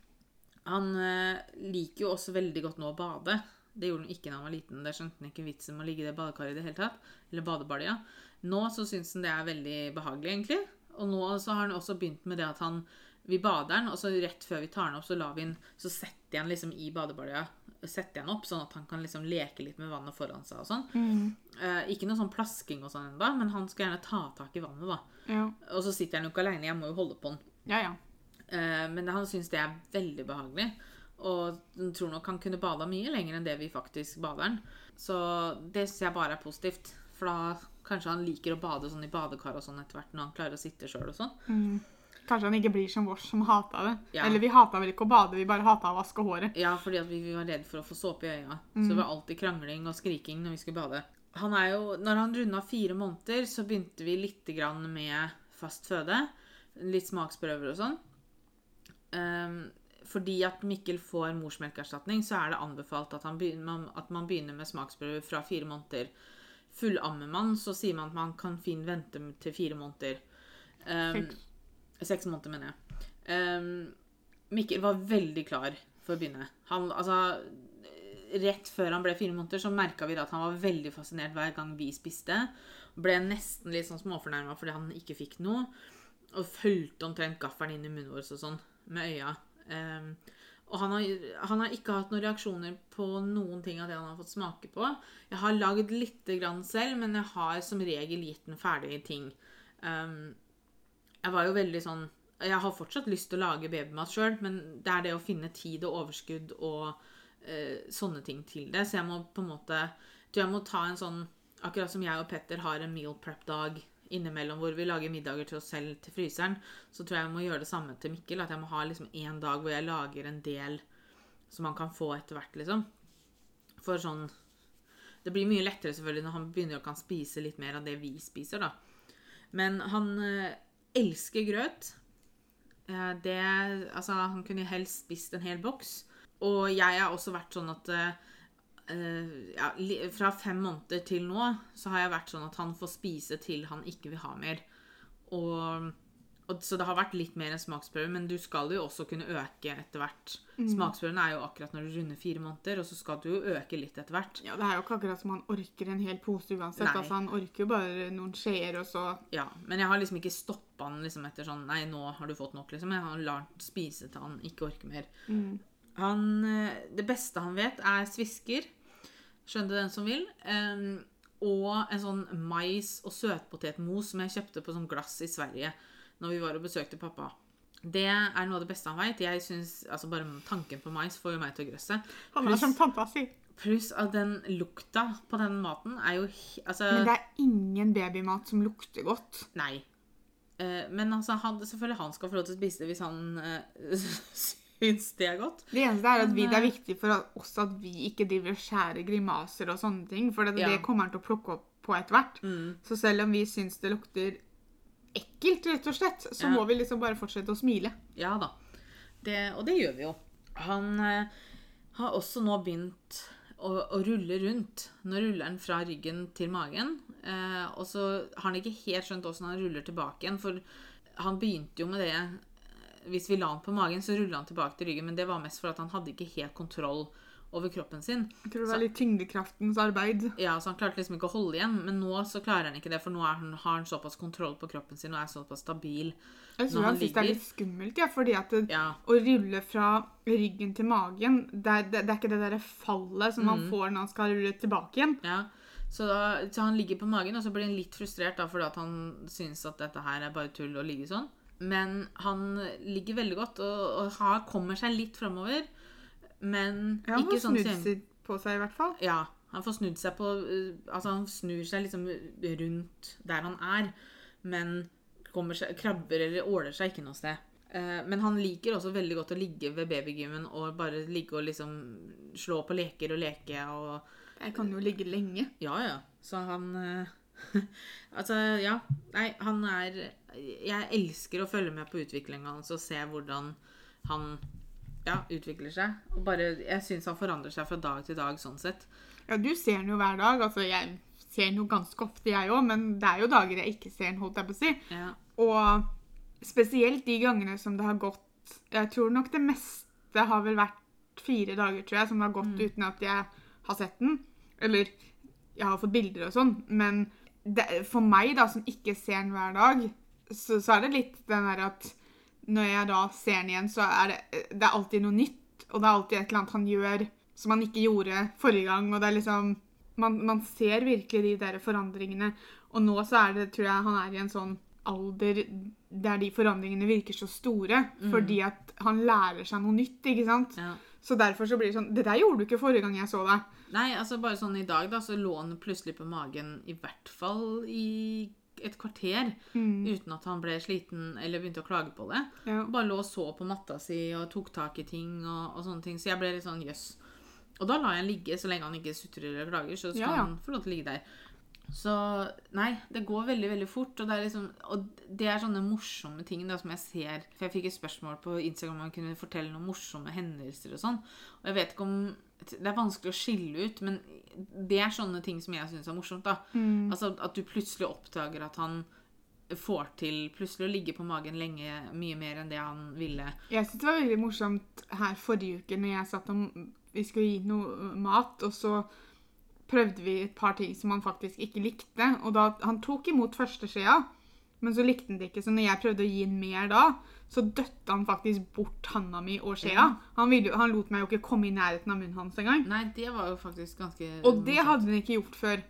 Speaker 1: Han eh, liker jo også veldig godt nå å bade. Det gjorde han ikke da han var liten. Det skjønte han ikke vitsen med å ligge i det badekaret i det hele tatt. Eller badebalja. Nå så syns han det er veldig behagelig, egentlig. Og nå så har han også begynt med det at han Vi bader han, og så rett før vi tar han opp, så lar vi han Så setter jeg han liksom i badebalja. Setter jeg han opp, sånn at han kan liksom leke litt med vannet foran seg og sånn.
Speaker 2: mm,
Speaker 1: Eh, ikke noe sånn plasking og sånn ennå, men han skal gjerne ta tak i vannet, da.
Speaker 2: Ja,
Speaker 1: Og så sitter han jo ikke aleine, jeg må jo holde på han.
Speaker 2: ja. ja.
Speaker 1: Eh, Men han syns det er veldig behagelig. Og tror nok han kunne bada mye lenger enn det vi faktisk bader han. Så det syns jeg bare er positivt. For da kanskje han liker å bade sånn i badekar og sånn etter hvert når han klarer å sitte sjøl og sånn.
Speaker 2: Mm. Kanskje han ikke blir som vårs, som hata det.
Speaker 1: Ja.
Speaker 2: Eller vi hata vel ikke å bade, vi bare hata å vaske håret.
Speaker 1: Ja, fordi at vi, vi var redd for å få såpe i øya. Så det var alltid krangling og skriking når vi skulle bade. Han er jo, når han runda fire måneder, så begynte vi litt grann med fast føde. Litt smaksprøver og sånn. Um, fordi at Mikkel får morsmelkerstatning, så er det anbefalt at, han begynner, at man begynner med smaksprøver fra fire måneder. Fullammer man, så sier man at man kan fint vente til fire måneder. Um,
Speaker 2: Seks.
Speaker 1: Seks måneder, mener jeg. Um, Mikkel var veldig klar for å begynne. Han, altså, rett før han ble fire måneder, så merka vi at han var veldig fascinert hver gang vi spiste. Ble nesten litt sånn småfornærma fordi han ikke fikk noe. Og fulgte omtrent gaffelen inn i munnen vår og sånn, med øya. Ehm, og han har, han har ikke hatt noen reaksjoner på noen ting av det han har fått smake på. Jeg har lagd lite grann selv, men jeg har som regel gitt den ferdige ting. Um, jeg var jo veldig sånn Jeg har fortsatt lyst til å lage babymat sjøl, men det er det å finne tid og overskudd og uh, sånne ting til det. Så jeg må på en måte jeg jeg må ta en sånn Akkurat som jeg og Petter har en meal prep-dag innimellom hvor vi lager middager til oss selv til fryseren, så tror jeg jeg må gjøre det samme til Mikkel. At jeg må ha liksom en dag hvor jeg lager en del som han kan få etter hvert, liksom. For sånn Det blir mye lettere selvfølgelig når han begynner å kan spise litt mer av det vi spiser, da. Men han eh, elsker grøt. Eh, det Altså, han kunne helst spist en hel boks. Og jeg har også vært sånn at eh, ja, li- Fra fem måneder til nå så har jeg vært sånn at han får spise til han ikke vil ha mer. Og, og Så det har vært litt mer enn smaksprøve, men du skal jo også kunne øke etter hvert. Smaksprøven er jo akkurat når du runder fire måneder, og så skal du jo øke litt etter hvert.
Speaker 2: Ja, Det er jo ikke akkurat som han orker en hel pose uansett.
Speaker 1: Nei.
Speaker 2: Altså, Han orker jo bare noen skjeer, og så
Speaker 1: Ja, Men jeg har liksom ikke stoppa han liksom etter sånn Nei, nå har du fått nok, liksom. Jeg har lar han spise til han ikke orker mer. Han, eh, det beste han vet, er svisker. Skjønn det den som vil. Um, og en sånn mais- og søtpotetmos som jeg kjøpte på sånn glass i Sverige når vi var og besøkte pappa. Det er noe av det beste han veit. Jeg synes, altså Bare tanken på mais får jo meg til å grøsse.
Speaker 2: Han er som tanta si.
Speaker 1: Pluss at den lukta på den maten er jo Altså
Speaker 2: Men det er ingen babymat som lukter godt.
Speaker 1: Nei. Eh, men altså, han, selvfølgelig han skal få lov til å spise det hvis han uh, syns det er godt.
Speaker 2: Det eneste er at vi, det er
Speaker 1: eh,
Speaker 2: viktig for oss at vi ikke driver og skjærer grimaser og sånne ting. For det,
Speaker 1: Ja.
Speaker 2: det kommer han til å plukke opp på etter hvert.
Speaker 1: Mm.
Speaker 2: Så selv om vi syns det lukter ekkelt, rett og slett, så
Speaker 1: Ja.
Speaker 2: må vi liksom bare fortsette å smile.
Speaker 1: Ja da. Det, og det gjør vi jo. Han eh, har også nå begynt å, å rulle rundt. Nå ruller han fra ryggen til magen. Eh, og så har han ikke helt skjønt åssen han ruller tilbake igjen. For han begynte jo med det Hvis vi la han på magen, så rulla han tilbake til ryggen. Men det var mest for at han hadde ikke helt kontroll over kroppen sin.
Speaker 2: Jeg tror det var litt tyngdekraftens arbeid.
Speaker 1: Ja, så Han klarte liksom ikke å holde igjen, men nå så klarer han ikke det, for nå han, har han såpass kontroll på kroppen sin og er såpass stabil.
Speaker 2: Jeg tror
Speaker 1: han
Speaker 2: han syns det er litt skummelt, ja, fordi at det,
Speaker 1: Ja,
Speaker 2: å rulle fra ryggen til magen, det er, det, det er ikke det derre fallet som
Speaker 1: Mm.
Speaker 2: man får når han skal rulle tilbake igjen.
Speaker 1: ja. Så, da, så han ligger på magen, og så blir han litt frustrert da, fordi at han syns at dette her er bare tull å ligge sånn. Men han ligger veldig godt og, og har, kommer seg litt framover. Men
Speaker 2: Ja, han
Speaker 1: ikke
Speaker 2: får
Speaker 1: sånn
Speaker 2: snudd
Speaker 1: som-
Speaker 2: seg på seg, i hvert fall.
Speaker 1: Ja, han får snudd seg på uh, Altså, han snur seg liksom rundt der han er, men kommer seg, krabber eller åler seg ikke noe sted. Eh, men han liker også veldig godt å ligge ved babygymmen og bare ligge og liksom slå på leker og leke og
Speaker 2: Jeg kan jo ligge lenge.
Speaker 1: Ja, ja. Så han eh, Altså, ja. Nei, han er Jeg elsker å følge med på utviklinga hans og se hvordan han ja, utvikler seg. Og bare, jeg syns han forandrer seg fra dag til dag sånn sett.
Speaker 2: Ja, du ser han jo hver dag. Altså, jeg ser han jo ganske ofte, jeg òg, men det er jo dager jeg ikke ser han, holdt jeg på å si.
Speaker 1: Ja.
Speaker 2: Og spesielt de gangene som det har gått Jeg tror nok det meste har vel vært fire dager, tror jeg, som det har gått uten at jeg har sett den. Eller jeg har fått bilder og sånn. Men det, for meg, da, som ikke ser den hver dag, så, så er det litt den der at når jeg da ser den igjen, så er det, det er alltid noe nytt. Og det er alltid et eller annet han gjør som han ikke gjorde forrige gang. Og det er liksom Man, man ser virkelig de der forandringene. Og nå så er det, tror jeg, han er i en sånn alder der de forandringene virker så store. Fordi at han lærer seg noe nytt, ikke sant?
Speaker 1: ja.
Speaker 2: Så derfor så blir det sånn Det der gjorde du ikke forrige gang jeg så deg.
Speaker 1: Nei, altså bare sånn i dag, da, så lå han plutselig på magen i hvert fall i et kvarter. Uten at han ble sliten eller begynte å klage på det.
Speaker 2: Ja.
Speaker 1: Bare lå og så på matta si og tok tak i ting og, og sånne ting. Så jeg ble litt sånn jøss. Og da lar jeg han ligge så lenge han ikke sutrer eller klager. Så skal
Speaker 2: Ja, ja.
Speaker 1: han få lov til å ligge der. Så nei, det går veldig veldig fort. Og det er liksom, og det er sånne morsomme ting da, som jeg ser. For jeg fikk et spørsmål på Instagram om man kunne fortelle noen morsomme hendelser og sånn. Og jeg vet ikke om Det er vanskelig å skille ut, men det er sånne ting som jeg syns er morsomt. da. Altså At du plutselig oppdager at han får til plutselig å ligge på magen lenge, mye mer enn det han ville.
Speaker 2: Jeg synes det var veldig morsomt her forrige uke når jeg satt om vi skulle gi noe mat, og så prøvde vi et par ting som han faktisk ikke likte. Og da, han tok imot første skjea, men så likte han det ikke. Så når jeg prøvde å gi han mer da, så døtte han faktisk bort handa mi og skjea. Han, ville, han lot meg jo ikke komme i nærheten av munnen hans engang.
Speaker 1: Nei, det var jo faktisk ganske
Speaker 2: Og det hadde han ikke gjort før.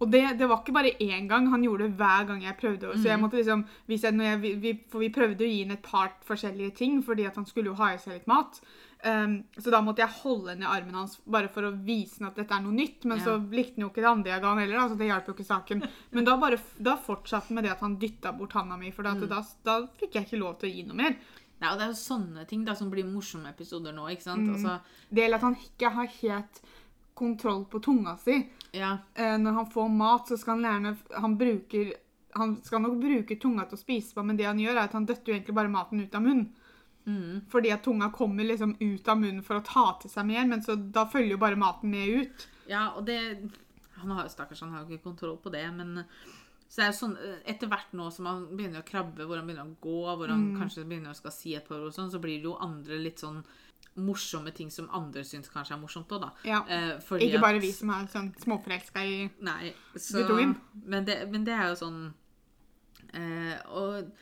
Speaker 2: Og det, det var ikke bare én gang, han gjorde det hver gang jeg prøvde. Så jeg måtte liksom, jeg, jeg, vi- vi, For vi prøvde å gi han et par forskjellige ting, fordi at han skulle jo ha i seg litt mat. Um, så da måtte jeg holde ned armen hans bare for å vise han at dette er noe nytt. Men
Speaker 1: Ja.
Speaker 2: så likte han jo ikke det andre jeg ga han heller, så det hjalp jo ikke saken. Men da, bare, da fortsatte han med det at han dytta bort handa mi, for mm. da, da fikk jeg ikke lov til å gi noe mer.
Speaker 1: Nei, og det er jo sånne ting da som blir morsomme episoder nå, ikke sant? Altså,
Speaker 2: Det gjelder at han ikke har helt kontroll på tunga si.
Speaker 1: ja,
Speaker 2: eh, når han får mat, så skal han gjerne Han bruker Han skal nok bruke tunga til å spise på, men det han gjør, er at han døtter jo egentlig bare maten ut av munnen.
Speaker 1: Mm,
Speaker 2: Fordi at tunga kommer liksom ut av munnen for å ta til seg mer, men så da følger jo bare maten med ut.
Speaker 1: ja, og det han har, Stakkars, han har jo ikke kontroll på det, men så det er sånn, Etter hvert nå som han begynner å krabbe, hvor han begynner å gå, hvor han kanskje begynner å skal si et par ord, sånn, så blir det jo andre litt sånn morsomme ting som andre syns kanskje er morsomt òg, da.
Speaker 2: Ja.
Speaker 1: Eh,
Speaker 2: Ikke
Speaker 1: at-
Speaker 2: bare vi som er sånn småforelska i
Speaker 1: Nei, så,
Speaker 2: Guttungen.
Speaker 1: men, det, men det er jo sånn eh, Og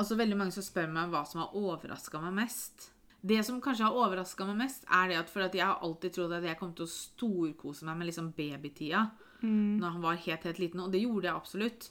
Speaker 1: altså veldig mange som spør meg hva som har overraska meg mest. Det som kanskje har overraska meg mest, er det at for at jeg har alltid trodd at jeg kom til å storkose meg med liksom babytida når han var helt, helt liten, og det gjorde jeg absolutt.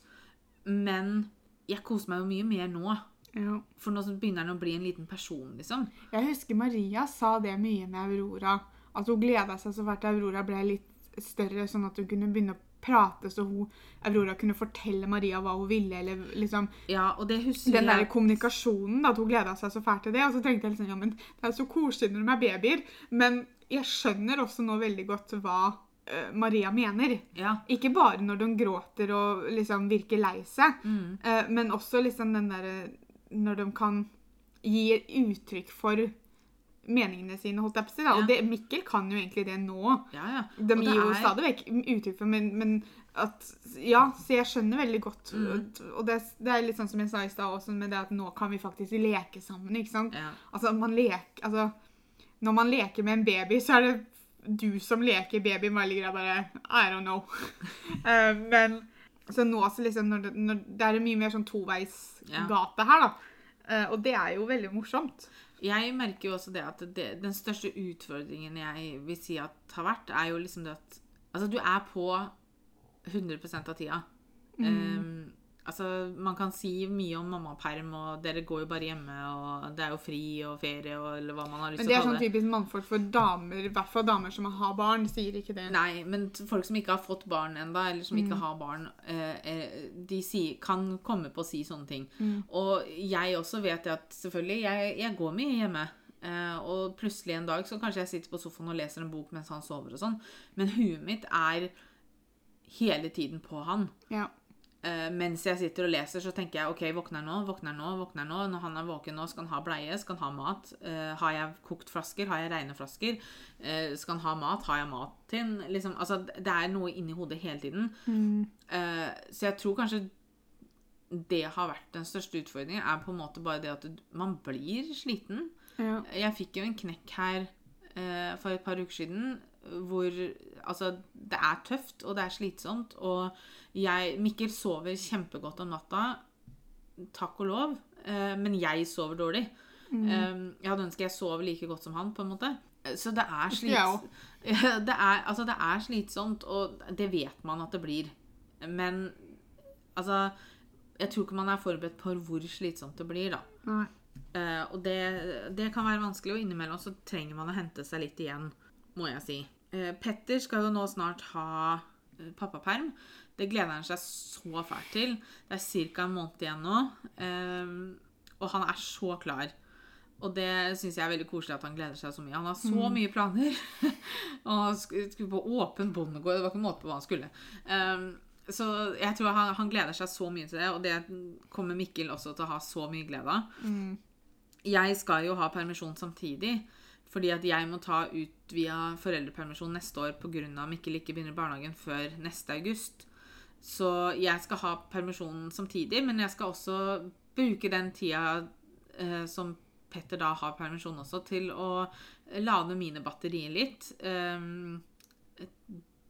Speaker 1: Men jeg koser meg jo mye mer nå.
Speaker 2: ja.
Speaker 1: For nå begynner han å bli en liten person, liksom.
Speaker 2: Jeg husker Maria sa det mye med Aurora. At hun gleda seg så fælt Aurora ble litt større, sånn at hun kunne begynne å prate, så hun, Aurora kunne fortelle Maria hva hun ville. eller liksom
Speaker 1: Ja,
Speaker 2: den der kommunikasjonen, da, at hun gleda seg så fælt til det. Og så tenkte jeg liksom, ja, men det er så koselig når de er babyer. Men jeg skjønner også nå veldig godt hva uh, Maria mener.
Speaker 1: Ja.
Speaker 2: Ikke bare når de gråter og liksom virker lei seg,
Speaker 1: Mm.
Speaker 2: uh, men også liksom den derre Når de kan gi uttrykk for meningene sine, holdt jeg på å si. da.
Speaker 1: Ja.
Speaker 2: Og det, Mikkel kan jo egentlig det nå.
Speaker 1: Ja, ja.
Speaker 2: De gir jo
Speaker 1: er-
Speaker 2: stadig vekk uttrykk for men, men at Ja, så jeg skjønner veldig godt.
Speaker 1: Mm.
Speaker 2: Og det, det er litt sånn som jeg sa i stad også, med det at nå kan vi faktisk leke sammen. ikke sant? Altså, man leker Altså, når man leker med en baby, så er det du som leker baby med alle greia, bare I don't know. uh, men så nå så liksom når det, når det er mye mer sånn toveisgate her, da. Uh, og det er jo veldig morsomt.
Speaker 1: Jeg merker jo også det at det, den største utfordringen jeg vil si at har vært, er jo liksom det at Altså, du er på 100 av tida. Um, altså, man kan si mye om mammaperm, og dere går jo bare hjemme, og det er jo fri og ferie og eller hva man har lyst til
Speaker 2: Men
Speaker 1: kalle
Speaker 2: det
Speaker 1: å
Speaker 2: er sånn
Speaker 1: det.
Speaker 2: typisk mannfolk for damer, i hvert fall damer som har barn, sier ikke det.
Speaker 1: Nei, men folk som ikke har fått barn ennå, eller som ikke har barn, eh, eh, de sier, kan komme på å si sånne ting. Og jeg også vet det at selvfølgelig, jeg, jeg går mye hjemme. Eh, og plutselig en dag så kanskje jeg sitter på sofaen og leser en bok mens han sover og sånn. Men huet mitt er hele tiden på han.
Speaker 2: Ja.
Speaker 1: Eh, mens jeg sitter og leser, så tenker jeg OK, våkner nå, våkner nå, våkner nå. Når han er våken nå, skal han ha bleie, skal han ha mat. Uh, har jeg kokt flasker? Har jeg rene flasker? Uh, skal han ha mat? Har jeg mat til ham? Liksom, altså, det er noe inni hodet hele tiden. Eh, så jeg tror kanskje det har vært den største utfordringen, er på en måte bare det at du- man blir sliten.
Speaker 2: Ja.
Speaker 1: Jeg fikk jo en knekk her for et par uker siden hvor Altså, det er tøft, og det er slitsomt, og jeg Mikkel sover kjempegodt om natta, takk og lov, eh, men jeg sover dårlig. Mm. jeg hadde ønsket jeg sov like godt som han, på en måte. Så det er slits... Det er, altså, det er slitsomt, og det vet man at det blir. Men altså Jeg tror ikke man er forberedt på hvor slitsomt det blir, da.
Speaker 2: Nei.
Speaker 1: Uh, og det, det kan være vanskelig, og innimellom så trenger man å hente seg litt igjen, må jeg si. Eh, Petter skal jo nå snart ha eh, pappaperm. Det gleder han seg så fælt til. Det er ca. en måned igjen nå. eh, og han er så klar. Og det syns jeg er veldig koselig at han gleder seg så mye. Han har så mye planer. og han skulle på åpen bondegård. Det var ikke måte på hva han skulle. Um, så jeg tror han, han gleder seg så mye til det, og det kommer Mikkel også til å ha så mye glede av. Jeg skal jo ha permisjon samtidig, fordi at jeg må ta ut via foreldrepermisjon neste år pga. Mikkel ikke begynner i barnehagen før neste august. Så jeg skal ha permisjonen samtidig, men jeg skal også bruke den tida eh, som Petter da har permisjon også, til å lade mine batterier litt. Eh,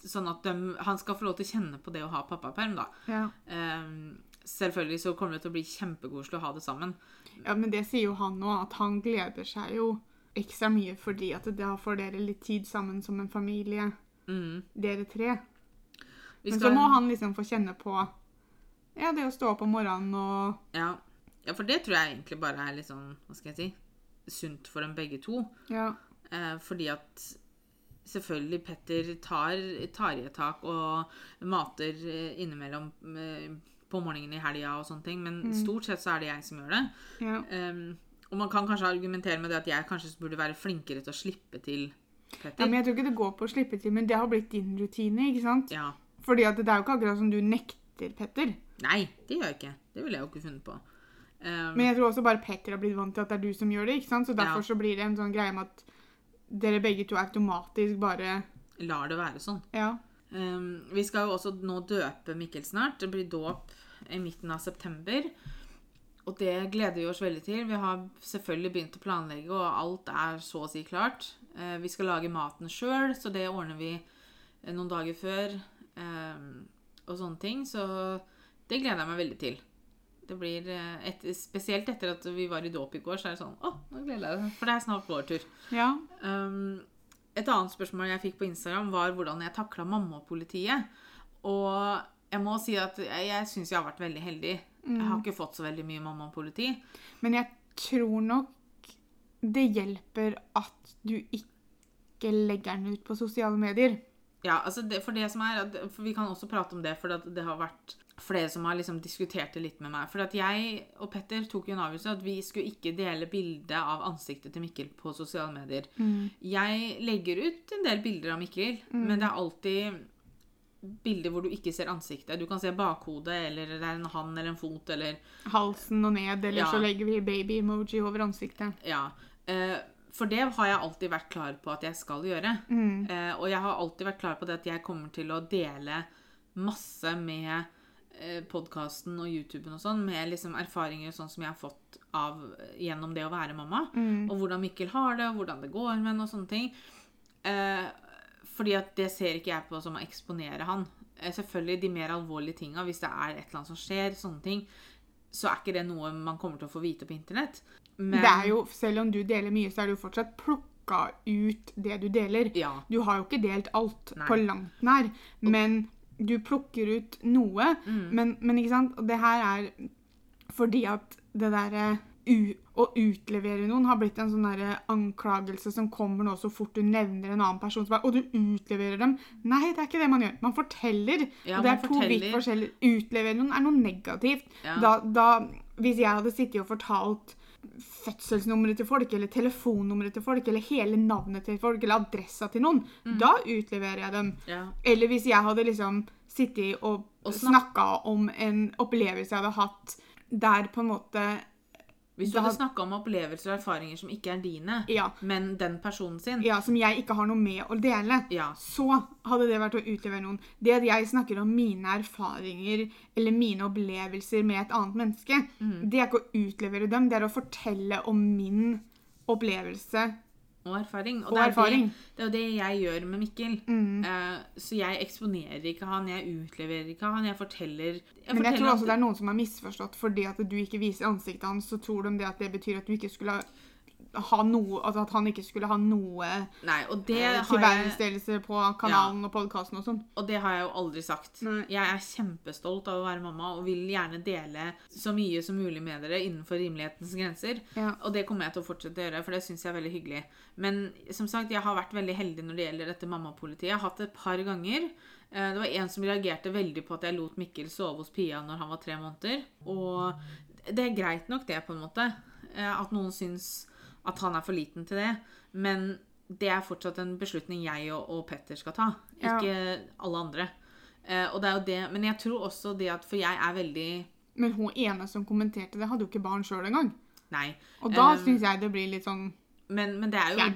Speaker 1: sånn at de, han skal få lov til å kjenne på det å ha pappaperm, da.
Speaker 2: Ja.
Speaker 1: Eh, selvfølgelig så kommer det til å bli kjempekoselig å ha det sammen.
Speaker 2: ja, men det sier jo han nå, at han gleder seg jo ekstra mye fordi at da får dere litt tid sammen som en familie,
Speaker 1: Mm.
Speaker 2: dere tre. Men så må han liksom få kjenne på ja, det å stå opp om morgenen og
Speaker 1: Ja. ja, for det tror jeg egentlig bare er litt sånn, hva skal jeg si, sunt for dem begge to.
Speaker 2: Ja.
Speaker 1: Eh, fordi at selvfølgelig Petter tar, tar i et tak og mater eh, innimellom eh, på morgenen i helga og sånne ting, men stort sett så er det jeg som gjør det.
Speaker 2: ja.
Speaker 1: Um, og man kan kanskje argumentere med det at jeg kanskje burde være flinkere til å slippe til Petter.
Speaker 2: ja, men jeg tror ikke det går på å slippe til, men det har blitt din rutine, ikke sant?
Speaker 1: Ja.
Speaker 2: Fordi at det er jo ikke akkurat som du nekter Petter.
Speaker 1: Nei, det gjør jeg ikke. Det ville jeg jo ikke funnet på. Um,
Speaker 2: Men jeg tror også bare Petter har blitt vant til at det er du som gjør det, ikke sant? Så derfor
Speaker 1: Ja.
Speaker 2: så blir det en sånn greie med at dere begge to automatisk bare
Speaker 1: lar det være sånn.
Speaker 2: Ja.
Speaker 1: Um, vi skal jo også nå døpe Mikkel snart. Det blir dåp i midten av september. Og det gleder vi oss veldig til. Vi har selvfølgelig begynt å planlegge, og alt er så å si klart. Eh, vi skal lage maten sjøl, så det ordner vi eh, noen dager før. Um, og sånne ting. Så det gleder jeg meg veldig til. Det blir, eh, et, Spesielt etter at vi var i dåp i går, så er det sånn Å, nå gleder jeg meg. For det er snart vår tur.
Speaker 2: Ja.
Speaker 1: Um, et annet spørsmål jeg fikk på Instagram, var hvordan jeg takla mammapolitiet. Og jeg må si at jeg, jeg syns jeg har vært veldig heldig. Jeg har ikke fått så veldig mye mamma og politi.
Speaker 2: Men jeg tror nok det hjelper at du ikke legger den ut på sosiale medier.
Speaker 1: Ja, altså det, for det som er, for Vi kan også prate om det, for det har vært flere som har liksom diskutert det litt med meg. For at jeg og Petter tok jo en avgjørelse at vi skulle ikke dele bilde av ansiktet til Mikkel på sosiale medier. Jeg legger ut en del bilder av Mikkel, men det er alltid bilder hvor du ikke ser ansiktet. Du kan se bakhodet, eller det er en hand eller en fot, eller
Speaker 2: Halsen og ned, eller
Speaker 1: Ja.
Speaker 2: så legger vi baby-emoji over ansiktet.
Speaker 1: Ja. Eh, For det har jeg alltid vært klar på at jeg skal gjøre. Eh, og jeg har alltid vært klar på det at jeg kommer til å dele masse med eh, podkasten og YouTuben og sånn, med liksom erfaringer sånn som jeg har fått av gjennom det å være mamma. Og hvordan Mikkel har det, og hvordan det går med henne og sånne ting. Eh, fordi at det ser ikke jeg på som å eksponere han. Eh, Selvfølgelig de mer alvorlige tinga, hvis det er et eller annet som skjer, sånne ting, så er ikke det noe man kommer til å få vite på internett. Men
Speaker 2: Det er jo, Selv om du deler mye, så er det jo fortsatt plukka ut det du deler.
Speaker 1: Ja.
Speaker 2: Du har jo ikke delt alt
Speaker 1: Nei.
Speaker 2: på langt nær, men du plukker ut noe.
Speaker 1: Mm.
Speaker 2: Men, men ikke sant, og det her er fordi at det derre u- å utlevere noen har blitt en sånn anklagelse som kommer nå så fort du nevner en annen person. Bare, og du utleverer dem. Nei, det er ikke det man gjør. Man forteller.
Speaker 1: Ja,
Speaker 2: og det er to vidt forskjellige. Utlevere noen er noe negativt.
Speaker 1: Ja.
Speaker 2: Da, da, hvis jeg hadde sittet og fortalt fødselsnummeret til folk, eller telefonnummeret til folk, eller hele navnet til folk, eller adressa til noen,
Speaker 1: Mm.
Speaker 2: da utleverer jeg dem.
Speaker 1: Ja.
Speaker 2: Eller hvis jeg hadde liksom sittet og,
Speaker 1: Og
Speaker 2: snakka om en opplevelse jeg hadde hatt der på en måte
Speaker 1: Hvis du hadde
Speaker 2: had-
Speaker 1: snakka om opplevelser og erfaringer som ikke er dine,
Speaker 2: Ja.
Speaker 1: men den personen sin
Speaker 2: ja, som jeg ikke har noe med å dele,
Speaker 1: Ja.
Speaker 2: så hadde det vært å utlevere noen. Det at jeg snakker om mine erfaringer eller mine opplevelser med et annet menneske,
Speaker 1: Mm.
Speaker 2: det er ikke å utlevere dem, det er å fortelle om min opplevelse
Speaker 1: Og erfaring.
Speaker 2: og
Speaker 1: det, er
Speaker 2: erfaring.
Speaker 1: Det, det er jo det jeg gjør med Mikkel.
Speaker 2: Mm.
Speaker 1: Uh, så jeg eksponerer ikke han, jeg utleverer ikke han, jeg forteller jeg
Speaker 2: Men jeg
Speaker 1: forteller
Speaker 2: tror
Speaker 1: at-
Speaker 2: også det er noen som har misforstått fordi at du ikke viser ansiktet hans, så tror de det at det betyr at du ikke skulle ha noe Altså at han ikke skulle ha noe
Speaker 1: Nei, og det,
Speaker 2: eh, tilværelsesdelelse på kanalen og podkasten og sånn.
Speaker 1: og det har jeg jo aldri sagt.
Speaker 2: Nei.
Speaker 1: Jeg er kjempestolt av å være mamma og vil gjerne dele så mye som mulig med dere innenfor rimelighetens grenser.
Speaker 2: Ja.
Speaker 1: Og det kommer jeg til å fortsette å gjøre, for det syns jeg er veldig hyggelig. Men som sagt, jeg har vært veldig heldig når det gjelder dette mammapolitiet. Jeg har hatt det et par ganger. Eh, Det var en som reagerte veldig på at jeg lot Mikkel sove hos Pia når han var tre måneder. Og det er greit nok, det, på en måte. eh, At noen syns at han er for liten til det. Men det er fortsatt en beslutning jeg og, og Petter skal ta,
Speaker 2: Ja.
Speaker 1: ikke alle andre. Uh, Og det er jo det, Men jeg tror også det at For jeg er veldig
Speaker 2: Men hun ene som kommenterte det, hadde jo ikke barn sjøl engang.
Speaker 1: Nei.
Speaker 2: Og da
Speaker 1: Um,
Speaker 2: syns jeg det blir litt sånn
Speaker 1: Men, men det er jo.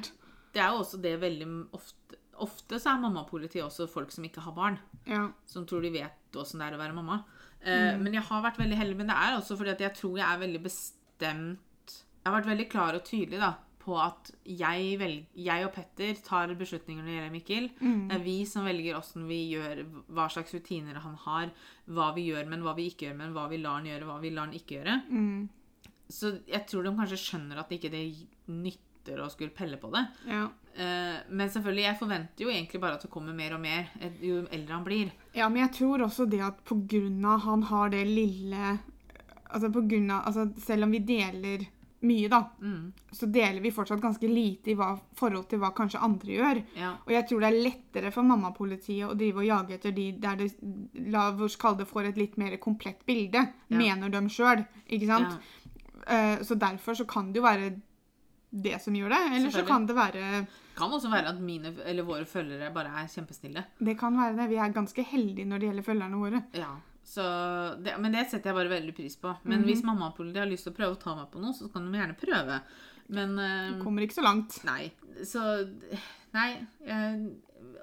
Speaker 1: Det er jo også det veldig ofte Ofte så er mammapoliti også folk som ikke har barn.
Speaker 2: Ja.
Speaker 1: Som tror de vet åssen det er å være mamma. Eh, Men jeg har vært veldig heldig. Men det er også fordi at jeg tror jeg er veldig bestemt Jeg har vært veldig klar og tydelig da på at jeg, velger, jeg og Petter tar beslutninger når det gjelder Mikkel. Det er vi som velger åssen vi gjør, hva slags rutiner han har, hva vi gjør, men hva vi ikke gjør, men hva vi lar han gjøre, hva vi lar han ikke gjøre.
Speaker 2: Mm.
Speaker 1: Så jeg tror de kanskje skjønner at ikke det nytter å skulle pelle på det.
Speaker 2: Ja.
Speaker 1: Eh, men selvfølgelig, jeg forventer jo egentlig bare at det kommer mer og mer eh, jo eldre han blir.
Speaker 2: ja, men jeg tror også det at på grunn av han har det lille Altså på grunn av altså Selv om vi deler mye, da,
Speaker 1: Mm.
Speaker 2: så deler vi fortsatt ganske lite i hva, forhold til hva kanskje andre gjør.
Speaker 1: Ja.
Speaker 2: Og jeg tror det er lettere for mammapolitiet å drive og jage etter de der det la oss kalle det får et litt mer komplett bilde,
Speaker 1: Ja.
Speaker 2: mener de sjøl. Ikke sant?
Speaker 1: Ja.
Speaker 2: Uh, så derfor så kan det jo være det som gjør det. Eller så kan det være
Speaker 1: Kan også være at mine, eller våre følgere bare er kjempesnille.
Speaker 2: Det kan være det. Vi er ganske heldige når det gjelder følgerne våre.
Speaker 1: Ja. Så det, men det setter jeg bare veldig pris på. Men hvis mammapolitiet har lyst til å prøve å ta meg på noe, så kan de gjerne prøve. Men eh,
Speaker 2: Kommer ikke så langt.
Speaker 1: Nei. Så Nei. Jeg,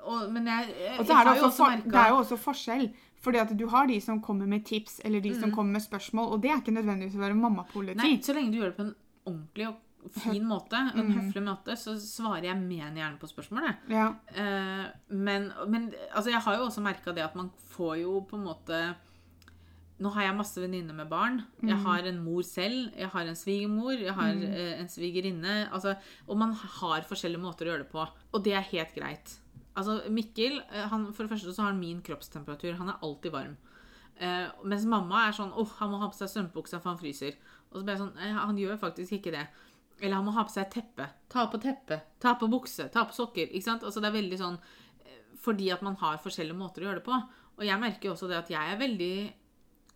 Speaker 1: og, men jeg, jeg,
Speaker 2: Og så er det, også
Speaker 1: merket-
Speaker 2: det er jo også forskjell. Fordi at du har de som kommer med tips, eller de
Speaker 1: Mm.
Speaker 2: som kommer med spørsmål, og det er ikke nødvendigvis å være mammapoliti.
Speaker 1: Nei, så lenge du gjør det på en ordentlig og fin måte, en
Speaker 2: Mm.
Speaker 1: høflig måte, så svarer jeg mer enn gjerne på spørsmålet.
Speaker 2: Ja.
Speaker 1: Uh, men, men altså, jeg har jo også merka det at man får jo på en måte Nå har jeg masse venninner med barn. Jeg
Speaker 2: Mm.
Speaker 1: har en mor selv. Jeg har en svigermor. Jeg har eh, en svigerinne. Altså, og man har forskjellige måter å gjøre det på. Og det er helt greit. Altså, Mikkel, eh, han, for det første så har han min kroppstemperatur. Han er alltid varm. Eh, mens mamma er sånn åh, han må ha på seg strømpebuksa for han fryser. Og så blir jeg sånn eh, Han gjør faktisk ikke det. Eller han må ha på seg teppe. Ta på teppe. Ta på bukse. Ta på sokker. Ikke sant? Altså det er veldig sånn eh, Fordi at man har forskjellige måter å gjøre det på. Og jeg merker jo også det at jeg er veldig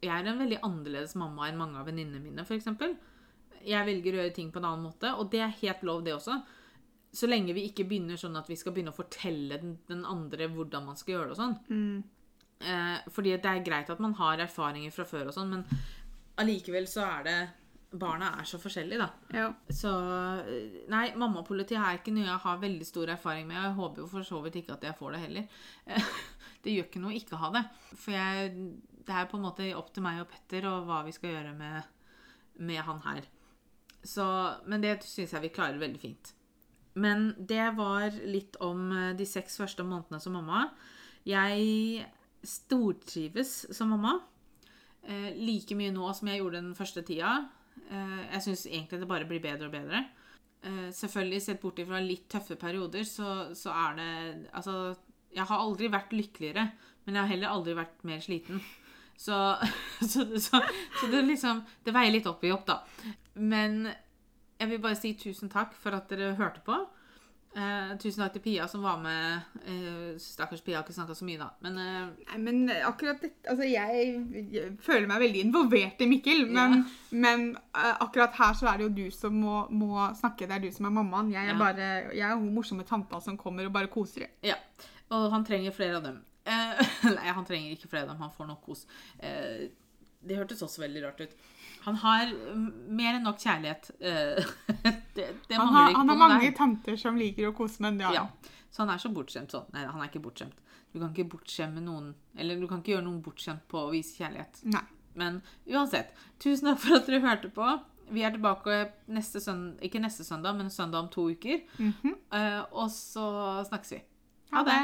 Speaker 1: Jeg er en veldig annerledes mamma enn mange av venninnene mine, f.eks. Jeg velger å gjøre ting på en annen måte, og det er helt lov, det også. Så lenge vi ikke begynner sånn at vi skal begynne å fortelle den, den andre hvordan man skal gjøre det og sånn.
Speaker 2: Mm.
Speaker 1: Eh, fordi det er greit at man har erfaringer fra før og sånn, men allikevel så er det Barna er så forskjellige, da.
Speaker 2: ja.
Speaker 1: Så eh, Nei, mammapoliti er ikke noe jeg har veldig stor erfaring med. Og jeg håper jo for så vidt ikke at jeg får det heller. Det gjør ikke noe å ikke ha det. For jeg, det er på en måte opp til meg og Petter og hva vi skal gjøre med, med han her. Så, men det syns jeg vi klarer veldig fint. Men det var litt om eh, de seks første månedene som mamma. Jeg stortrives som mamma. Eh, like mye nå som jeg gjorde den første tida. Eh, jeg syns egentlig det bare blir bedre og bedre. Eh, selvfølgelig, sett bort fra litt tøffe perioder, så, så er det Altså, jeg har aldri vært lykkeligere, men jeg har heller aldri vært mer sliten. Så, så, så, så det liksom Det veier litt opp i opp, da. Men jeg vil bare si tusen takk for at dere hørte på. Eh, tusen takk til Pia som var med. Eh, stakkars Pia har ikke snakka så mye, da. Men eh,
Speaker 2: Nei, men akkurat dette Altså, jeg, jeg føler meg veldig involvert i Mikkel, men, men eh, akkurat her så er det jo du som må, må snakke. Det er du som er mammaen. Jeg er
Speaker 1: Ja.
Speaker 2: bare Jeg er hun morsomme tanta som kommer og bare koser.
Speaker 1: ja. Og han trenger flere av dem. Eh, nei, han trenger ikke flere dem. Han får nok kos. Eh, det hørtes også veldig rart ut. Han har mm, mer enn nok kjærlighet. Eh, det det
Speaker 2: Han har, han har mange tanter som liker å kose, med det har
Speaker 1: Ja. Så han er så bortskjemt sånn. Nei, han er ikke bortskjemt. Du kan ikke bortskjemme noen Eller du kan ikke gjøre noen bortskjemt på å vise kjærlighet.
Speaker 2: Nei.
Speaker 1: Men uansett, tusen takk for at dere hørte på. Vi er tilbake neste søndag, ikke neste søndag, men søndag om to uker.
Speaker 2: Mhm.
Speaker 1: Eh, og så snakkes vi.
Speaker 2: Ha det.